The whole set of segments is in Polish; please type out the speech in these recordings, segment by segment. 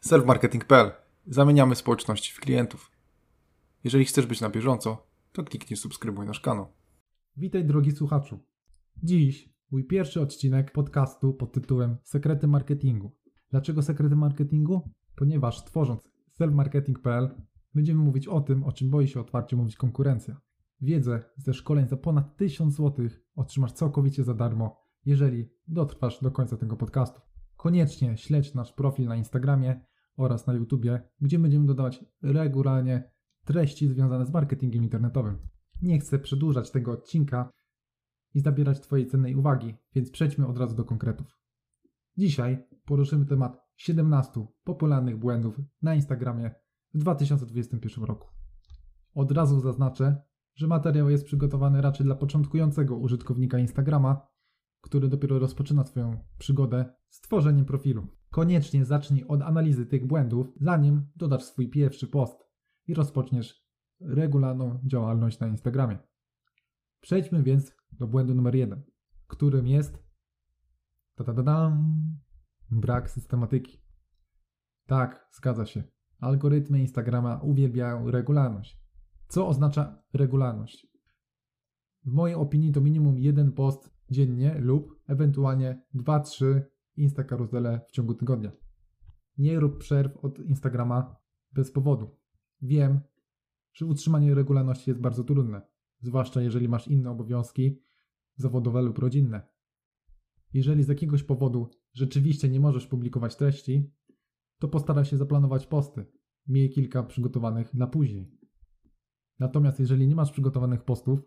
Selfmarketing.pl. Zamieniamy społeczności w klientów. Jeżeli chcesz być na bieżąco, to kliknij subskrybuj nasz kanał. Witaj drogi słuchaczu. Dziś mój pierwszy odcinek podcastu pod tytułem Sekrety marketingu. Dlaczego sekrety marketingu? Ponieważ tworząc selfmarketing.pl będziemy mówić o tym, o czym boi się otwarcie mówić konkurencja. Wiedzę ze szkoleń za ponad 1000 zł otrzymasz całkowicie za darmo, jeżeli dotrwasz do końca tego podcastu. Koniecznie śledź nasz profil na Instagramie oraz na YouTubie, gdzie będziemy dodawać regularnie treści związane z marketingiem internetowym. Nie chcę przedłużać tego odcinka i zabierać Twojej cennej uwagi, więc przejdźmy od razu do konkretów. Dzisiaj poruszymy temat 17 popularnych błędów na Instagramie w 2021 roku. Od razu zaznaczę, że materiał jest przygotowany raczej dla początkującego użytkownika Instagrama, który dopiero rozpoczyna swoją przygodę z tworzeniem profilu. Koniecznie zacznij od analizy tych błędów, zanim dodasz swój pierwszy post i rozpoczniesz regularną działalność na Instagramie. Przejdźmy więc do błędu numer jeden, którym jest ta -da -da brak systematyki. Tak, zgadza się. Algorytmy Instagrama uwielbiają regularność. Co oznacza regularność? W mojej opinii to minimum jeden post dziennie lub ewentualnie 2-3 Instakaruzele w ciągu tygodnia. Nie rób przerw od Instagrama bez powodu. Wiem, że utrzymanie regularności jest bardzo trudne, zwłaszcza jeżeli masz inne obowiązki zawodowe lub rodzinne. Jeżeli z jakiegoś powodu rzeczywiście nie możesz publikować treści, to postaraj się zaplanować posty. Miej kilka przygotowanych na później. Natomiast jeżeli nie masz przygotowanych postów,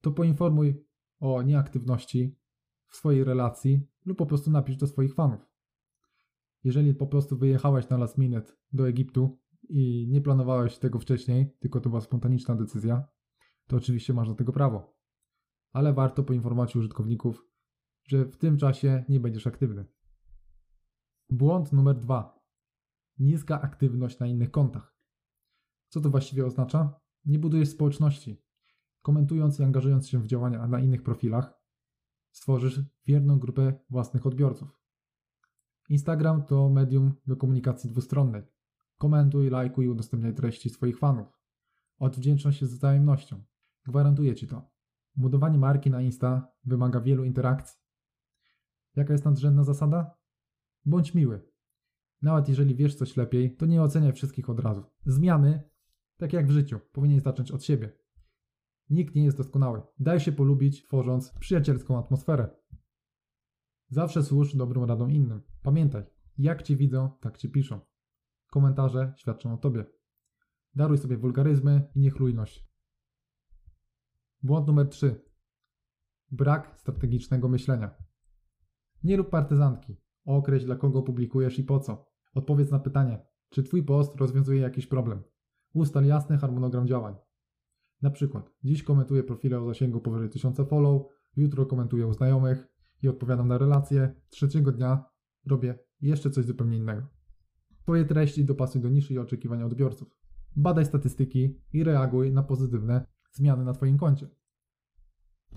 to poinformuj o nieaktywności w swojej relacji lub po prostu napisz do swoich fanów. Jeżeli po prostu wyjechałeś na last minute do Egiptu i nie planowałeś tego wcześniej, tylko to była spontaniczna decyzja, to oczywiście masz do tego prawo. Ale warto poinformować użytkowników, że w tym czasie nie będziesz aktywny. Błąd numer dwa. Niska aktywność na innych kontach. Co to właściwie oznacza? Nie budujesz społeczności. Komentując i angażując się w działania na innych profilach, stworzysz wierną grupę własnych odbiorców. Instagram to medium do komunikacji dwustronnej. Komentuj, lajkuj i udostępniaj treści swoich fanów. Odwdzięczność się z wzajemnością. Gwarantuję Ci to. Budowanie marki na Insta wymaga wielu interakcji. Jaka jest nadrzędna zasada? Bądź miły. Nawet jeżeli wiesz coś lepiej, to nie oceniaj wszystkich od razu. Zmiany, tak jak w życiu, powinien zacząć od siebie. Nikt nie jest doskonały. Daj się polubić, tworząc przyjacielską atmosferę. Zawsze służ dobrą radą innym. Pamiętaj, jak cię widzą, tak ci piszą. Komentarze świadczą o tobie. Daruj sobie wulgaryzmy i niechlujność. Błąd numer 3. Brak strategicznego myślenia. Nie rób partyzantki. Określ dla kogo publikujesz i po co. Odpowiedz na pytanie, czy twój post rozwiązuje jakiś problem. Ustal jasny harmonogram działań. Na przykład, dziś komentuję profile o zasięgu powyżej 1000 follow, jutro komentuję u znajomych i odpowiadam na relacje, trzeciego dnia robię jeszcze coś zupełnie innego. Twoje treści dopasuj do niszy i oczekiwania odbiorców. Badaj statystyki i reaguj na pozytywne zmiany na Twoim koncie.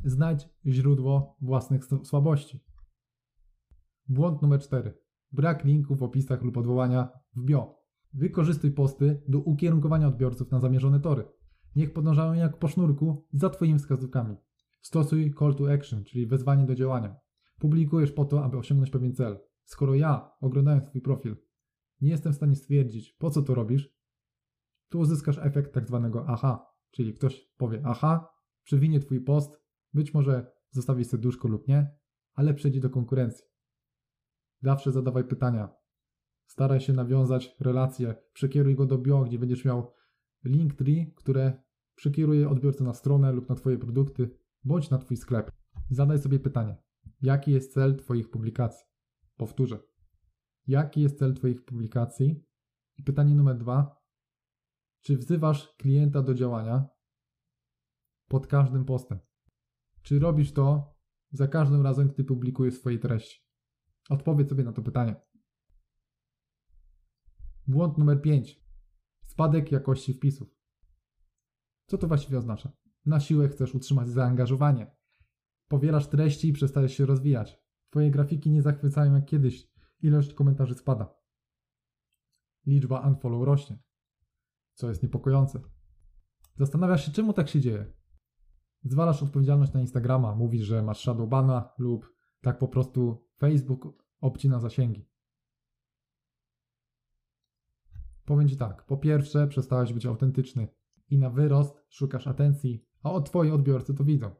Znajdź źródło własnych słabości. Błąd numer 4. Brak linków w opisach lub odwołania w bio. Wykorzystuj posty do ukierunkowania odbiorców na zamierzone tory. Niech podążają jak po sznurku za Twoimi wskazówkami. Stosuj call to action, czyli wezwanie do działania. Publikujesz po to, aby osiągnąć pewien cel. Skoro ja, oglądając Twój profil, nie jestem w stanie stwierdzić, po co to robisz, to uzyskasz efekt tak zwanego aha, czyli ktoś powie aha, przewinie Twój post, być może zostawi serduszko lub nie, ale przejdzie do konkurencji. Zawsze zadawaj pytania. Staraj się nawiązać relacje, przekieruj go do bio, gdzie będziesz miał Linktree, które przekieruje odbiorcę na stronę lub na Twoje produkty, bądź na Twój sklep. Zadaj sobie pytanie, jaki jest cel Twoich publikacji? Powtórzę. Jaki jest cel Twoich publikacji? I pytanie numer dwa. Czy wzywasz klienta do działania pod każdym postem? Czy robisz to za każdym razem, gdy publikujesz swoje treści? Odpowiedz sobie na to pytanie. Błąd numer 5. Spadek jakości wpisów. Co to właściwie oznacza? Na siłę chcesz utrzymać zaangażowanie. Powielasz treści i przestajesz się rozwijać. Twoje grafiki nie zachwycają jak kiedyś. Ilość komentarzy spada. liczba unfollow rośnie, co jest niepokojące. Zastanawiasz się, czemu tak się dzieje. Zwalasz odpowiedzialność na Instagrama, mówisz, że masz shadowbana lub tak po prostu Facebook obcina zasięgi. Powiem Ci tak, po pierwsze przestałeś być autentyczny i na wyrost szukasz atencji, a od Twoi odbiorcy to widzą.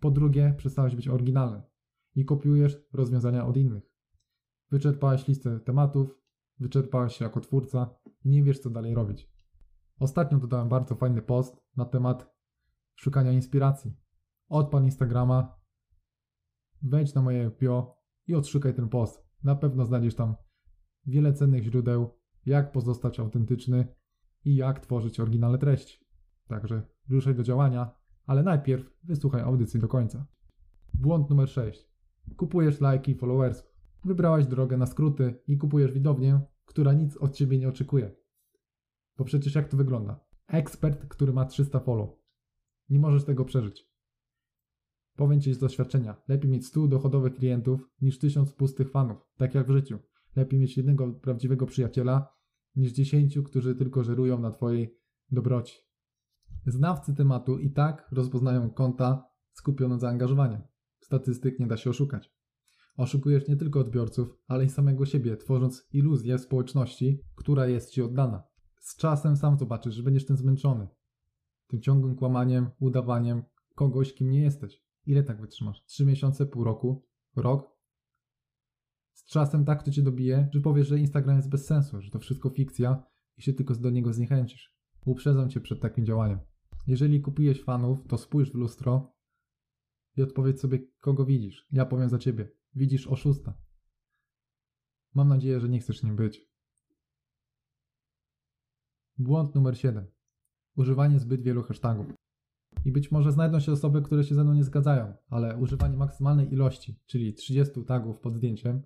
Po drugie, przestałeś być oryginalny i kopiujesz rozwiązania od innych. Wyczerpałeś listę tematów, wyczerpałeś się jako twórca i nie wiesz, co dalej robić. Ostatnio dodałem bardzo fajny post na temat szukania inspiracji. Odpal Instagrama, wejdź na moje bio i odszukaj ten post. Na pewno znajdziesz tam wiele cennych źródeł, jak pozostać autentyczny i jak tworzyć oryginalne treści. Także ruszaj do działania, ale najpierw wysłuchaj audycji do końca. Błąd numer 6. Kupujesz lajki i followersów. Wybrałaś drogę na skróty i kupujesz widownię, która nic od ciebie nie oczekuje. Bo przecież jak to wygląda? Ekspert, który ma 300 follow. Nie możesz tego przeżyć. Powiem Ci z doświadczenia, lepiej mieć 100 dochodowych klientów niż 1000 pustych fanów, tak jak w życiu. Lepiej mieć jednego prawdziwego przyjaciela niż 10, którzy tylko żerują na Twojej dobroci. Znawcy tematu i tak rozpoznają konta skupione zaangażowaniem. Statystyk nie da się oszukać. Oszukujesz nie tylko odbiorców, ale i samego siebie, tworząc iluzję społeczności, która jest Ci oddana. Z czasem sam zobaczysz, że będziesz tym zmęczony. Tym ciągłym kłamaniem, udawaniem kogoś, kim nie jesteś. Ile tak wytrzymasz? Trzy miesiące, pół roku, rok? Z czasem tak to cię dobije, że powiesz, że Instagram jest bez sensu, że to wszystko fikcja i się tylko do niego zniechęcisz. Uprzedzam cię przed takim działaniem. Jeżeli kupujesz fanów, to spójrz w lustro i odpowiedz sobie, kogo widzisz. Ja powiem za ciebie. Widzisz oszusta. Mam nadzieję, że nie chcesz nim być. Błąd numer 7. Używanie zbyt wielu hashtagów. I być może znajdą się osoby, które się ze mną nie zgadzają, ale używanie maksymalnej ilości, czyli 30 tagów pod zdjęciem,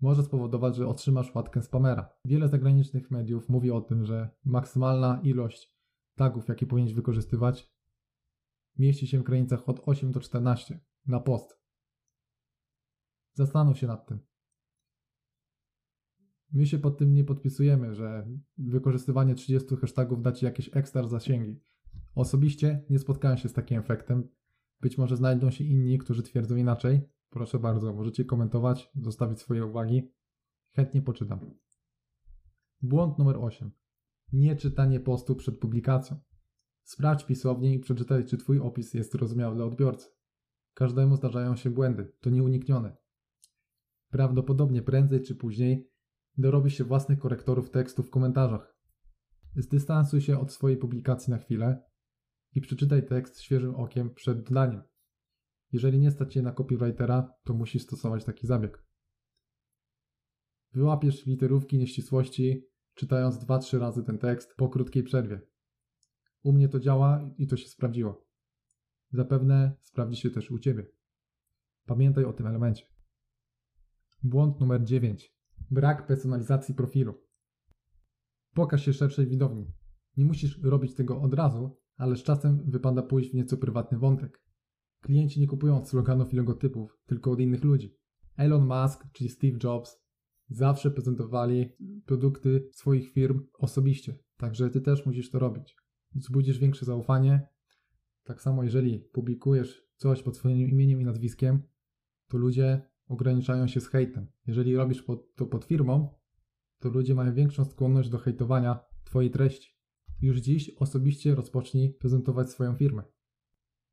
może spowodować, że otrzymasz łatkę spamera. Wiele zagranicznych mediów mówi o tym, że maksymalna ilość tagów, jakie powinieneś wykorzystywać, mieści się w granicach od 8 do 14 na post. Zastanów się nad tym. My się pod tym nie podpisujemy, że wykorzystywanie 30 hashtagów da Ci jakieś ekstra zasięgi. Osobiście nie spotkałem się z takim efektem. Być może znajdą się inni, którzy twierdzą inaczej. Proszę bardzo, możecie komentować, zostawić swoje uwagi. Chętnie poczytam. Błąd numer 8. Nieczytanie postu przed publikacją. Sprawdź pisownię i przeczytaj, czy Twój opis jest zrozumiały dla odbiorcy. Każdemu zdarzają się błędy, to nieuniknione. Prawdopodobnie prędzej czy później dorobi się własnych korektorów tekstu w komentarzach. Zdystansuj się od swojej publikacji na chwilę i przeczytaj tekst świeżym okiem przed dodaniem. Jeżeli nie stać się na copywritera, to musisz stosować taki zabieg. Wyłapiesz literówki nieścisłości, czytając 2-3 razy ten tekst po krótkiej przerwie. U mnie to działa i to się sprawdziło. Zapewne sprawdzi się też u Ciebie. Pamiętaj o tym elemencie. Błąd numer 9. Brak personalizacji profilu. Pokaż się szerszej widowni. Nie musisz robić tego od razu, ale z czasem wypada pójść w nieco prywatny wątek. Klienci nie kupują sloganów i logotypów, tylko od innych ludzi. Elon Musk czy Steve Jobs zawsze prezentowali produkty swoich firm osobiście, także ty też musisz to robić. Wzbudzisz większe zaufanie. Tak samo, jeżeli publikujesz coś pod swoim imieniem i nazwiskiem, to ludzie ograniczają się z hejtem. Jeżeli robisz pod, to pod firmą, to ludzie mają większą skłonność do hejtowania Twojej treści. Już dziś osobiście rozpocznij prezentować swoją firmę.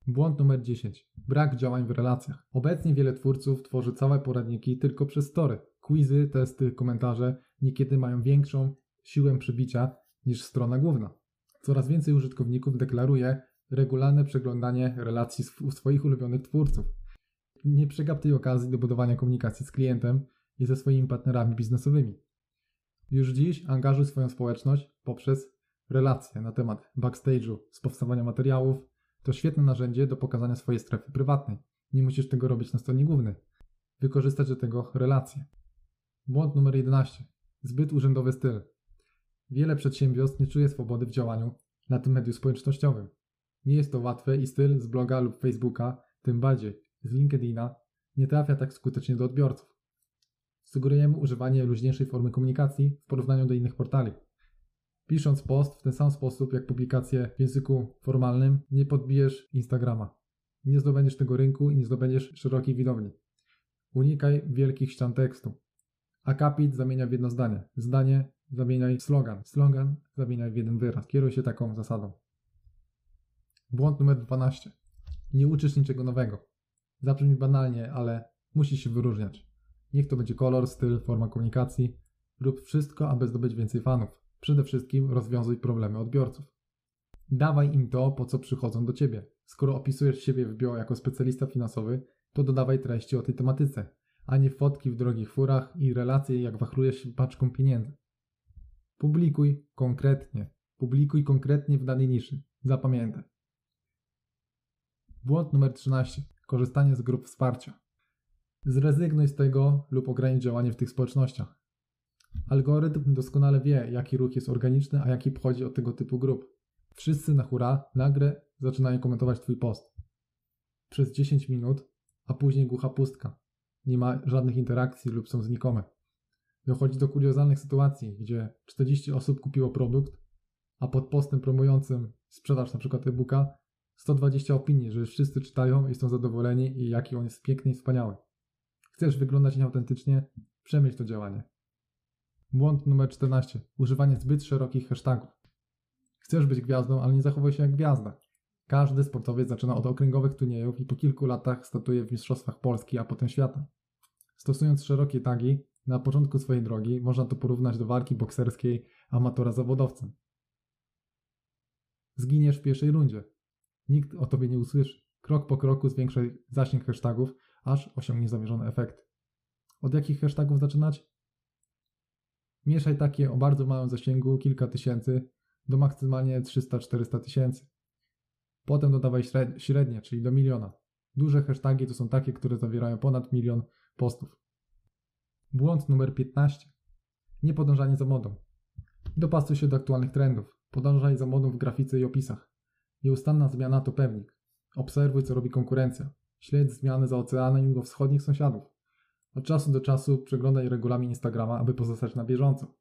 Błąd numer 10. Brak działań w relacjach. Obecnie wiele twórców tworzy całe poradniki tylko przez story. Quizy, testy, komentarze niekiedy mają większą siłę przybicia niż strona główna. Coraz więcej użytkowników deklaruje regularne przeglądanie relacji swoich ulubionych twórców. Nie przegap tej okazji do budowania komunikacji z klientem i ze swoimi partnerami biznesowymi. Już dziś angażuj swoją społeczność poprzez relacje na temat backstage'u, z powstawania materiałów. To świetne narzędzie do pokazania swojej strefy prywatnej. Nie musisz tego robić na stronie głównej. Wykorzystać do tego relacje. Błąd numer 11. Zbyt urzędowy styl. Wiele przedsiębiorstw nie czuje swobody w działaniu na tym medium społecznościowym. Nie jest to łatwe i styl z bloga lub Facebooka, tym bardziej z LinkedIna, nie trafia tak skutecznie do odbiorców. Sugerujemy używanie luźniejszej formy komunikacji w porównaniu do innych portali. Pisząc post w ten sam sposób jak publikację w języku formalnym, nie podbijesz Instagrama. Nie zdobędziesz tego rynku i nie zdobędziesz szerokiej widowni. Unikaj wielkich ścian tekstu. Akapit zamienia w jedno zdanie. Zdanie zamieniaj w slogan. Slogan zamieniaj w jeden wyraz. Kieruj się taką zasadą. Błąd numer 12. Nie uczysz niczego nowego. Zabrzmi banalnie, ale musisz się wyróżniać. Niech to będzie kolor, styl, forma komunikacji. Rób wszystko, aby zdobyć więcej fanów. Przede wszystkim rozwiązuj problemy odbiorców. Dawaj im to, po co przychodzą do ciebie. Skoro opisujesz siebie w bio jako specjalista finansowy, to dodawaj treści o tej tematyce, a nie fotki w drogich furach i relacje, jak wachlujesz się paczką pieniędzy. Publikuj konkretnie. Publikuj konkretnie w danej niszy. Zapamiętaj. Błąd numer 13. Korzystanie z grup wsparcia. Zrezygnuj z tego lub ogranicz działanie w tych społecznościach. Algorytm doskonale wie, jaki ruch jest organiczny, a jaki pochodzi od tego typu grup. Wszyscy na hura nagle zaczynają komentować Twój post. Przez 10 minut, a później głucha pustka. Nie ma żadnych interakcji lub są znikome. Dochodzi do kuriozalnych sytuacji, gdzie 40 osób kupiło produkt, a pod postem promującym sprzedaż np. e-booka 120 opinii, że wszyscy czytają i są zadowoleni i jaki on jest piękny i wspaniały. Chcesz wyglądać nieautentycznie? Przemyśl to działanie. Błąd numer 14. Używanie zbyt szerokich hashtagów. Chcesz być gwiazdą, ale nie zachowuj się jak gwiazda. Każdy sportowiec zaczyna od okręgowych turniejów i po kilku latach statuje w Mistrzostwach Polski, a potem świata. Stosując szerokie tagi, na początku swojej drogi można to porównać do walki bokserskiej amatora zawodowcem. Zginiesz w pierwszej rundzie. Nikt o tobie nie usłyszy. Krok po kroku zwiększaj zasięg hashtagów, aż osiągniesz zamierzony efekt. Od jakich hashtagów zaczynać? Mieszaj takie o bardzo małym zasięgu, kilka tysięcy, do maksymalnie 300-400 tysięcy. Potem dodawaj średnie, czyli do miliona. Duże hasztagi to są takie, które zawierają ponad milion postów. Błąd numer 15. Niepodążanie za modą. Dopastuj się do aktualnych trendów. Podążaj za modą w grafice i opisach. Nieustanna zmiana to pewnik. Obserwuj, co robi konkurencja. Śledź zmiany za oceanem u wschodnich sąsiadów. Od czasu do czasu przeglądaj regulamin Instagrama, aby pozostać na bieżąco.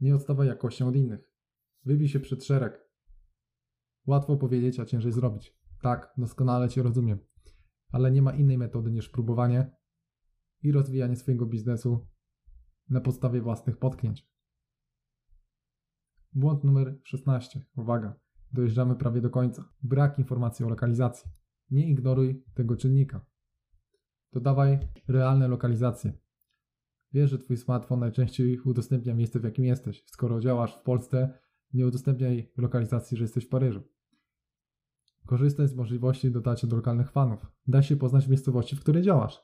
Nie odstawaj jakością od innych. Wybij się przed szereg. Łatwo powiedzieć, a ciężej zrobić. Tak, doskonale Cię rozumiem. Ale nie ma innej metody niż próbowanie i rozwijanie swojego biznesu na podstawie własnych potknięć. Błąd numer 16. Uwaga, dojeżdżamy prawie do końca. Brak informacji o lokalizacji. Nie ignoruj tego czynnika. Dodawaj realne lokalizacje. Wiesz, że Twój smartfon najczęściej udostępnia miejsce, w jakim jesteś. Skoro działasz w Polsce, nie udostępniaj lokalizacji, że jesteś w Paryżu. Korzystaj z możliwości dotarcia do lokalnych fanów. Daj się poznać w miejscowości, w której działasz.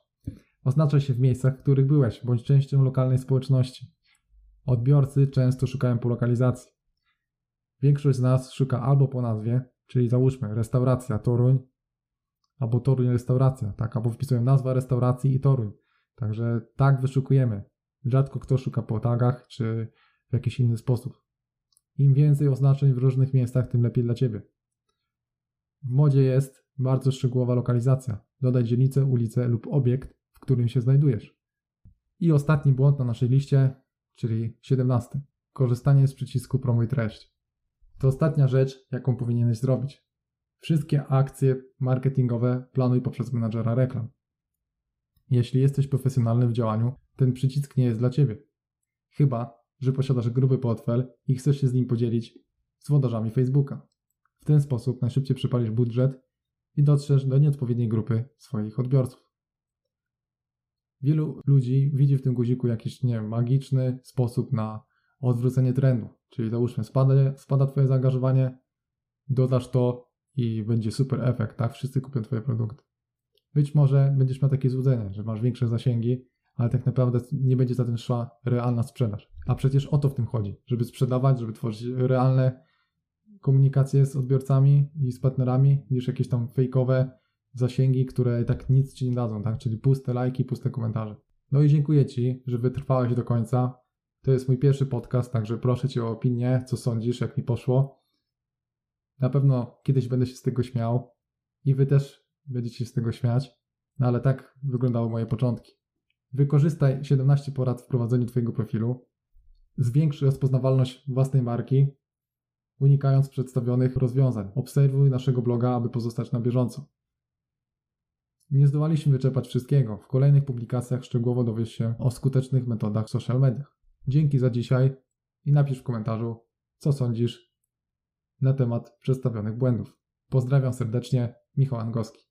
Oznaczaj się w miejscach, w których byłeś, bądź częścią lokalnej społeczności. Odbiorcy często szukają po lokalizacji. Większość z nas szuka albo po nazwie, czyli załóżmy restauracja Toruń, albo Toruń restauracja, tak, albo wpisują nazwa restauracji i Toruń. Także tak wyszukujemy. Rzadko kto szuka po tagach, czy w jakiś inny sposób. Im więcej oznaczeń w różnych miejscach, tym lepiej dla Ciebie. W modzie jest bardzo szczegółowa lokalizacja. Dodaj dzielnicę, ulicę lub obiekt, w którym się znajdujesz. I ostatni błąd na naszej liście, czyli 17. Korzystanie z przycisku promuj treść. To ostatnia rzecz, jaką powinieneś zrobić. Wszystkie akcje marketingowe planuj poprzez menadżera reklam. Jeśli jesteś profesjonalny w działaniu, ten przycisk nie jest dla Ciebie. Chyba, że posiadasz gruby portfel i chcesz się z nim podzielić z włodarzami Facebooka. W ten sposób najszybciej przypalisz budżet i dotrzesz do nieodpowiedniej grupy swoich odbiorców. Wielu ludzi widzi w tym guziku jakiś, nie wiem, magiczny sposób na odwrócenie trendu. Czyli załóżmy, spada, spada Twoje zaangażowanie, dodasz to i będzie super efekt, tak? Wszyscy kupią Twoje produkty. Być może będziesz miał takie złudzenie, że masz większe zasięgi, ale tak naprawdę nie będzie za tym szła realna sprzedaż. A przecież o to w tym chodzi, żeby sprzedawać, żeby tworzyć realne komunikacje z odbiorcami i z partnerami, niż jakieś tam fejkowe zasięgi, które tak nic ci nie dadzą, tak? Czyli puste lajki, puste komentarze. No i dziękuję Ci, że wytrwałeś do końca. To jest mój pierwszy podcast, także proszę Cię o opinię, co sądzisz, jak mi poszło. Na pewno kiedyś będę się z tego śmiał i Wy też będziecie się z tego śmiać, no ale tak wyglądały moje początki. Wykorzystaj 17 porad w prowadzeniu Twojego profilu. Zwiększ rozpoznawalność własnej marki, unikając przedstawionych rozwiązań. Obserwuj naszego bloga, aby pozostać na bieżąco. Nie zdołaliśmy wyczerpać wszystkiego. W kolejnych publikacjach szczegółowo dowiesz się o skutecznych metodach w social mediach. Dzięki za dzisiaj i napisz w komentarzu, co sądzisz na temat przedstawionych błędów. Pozdrawiam serdecznie, Michał Angowski.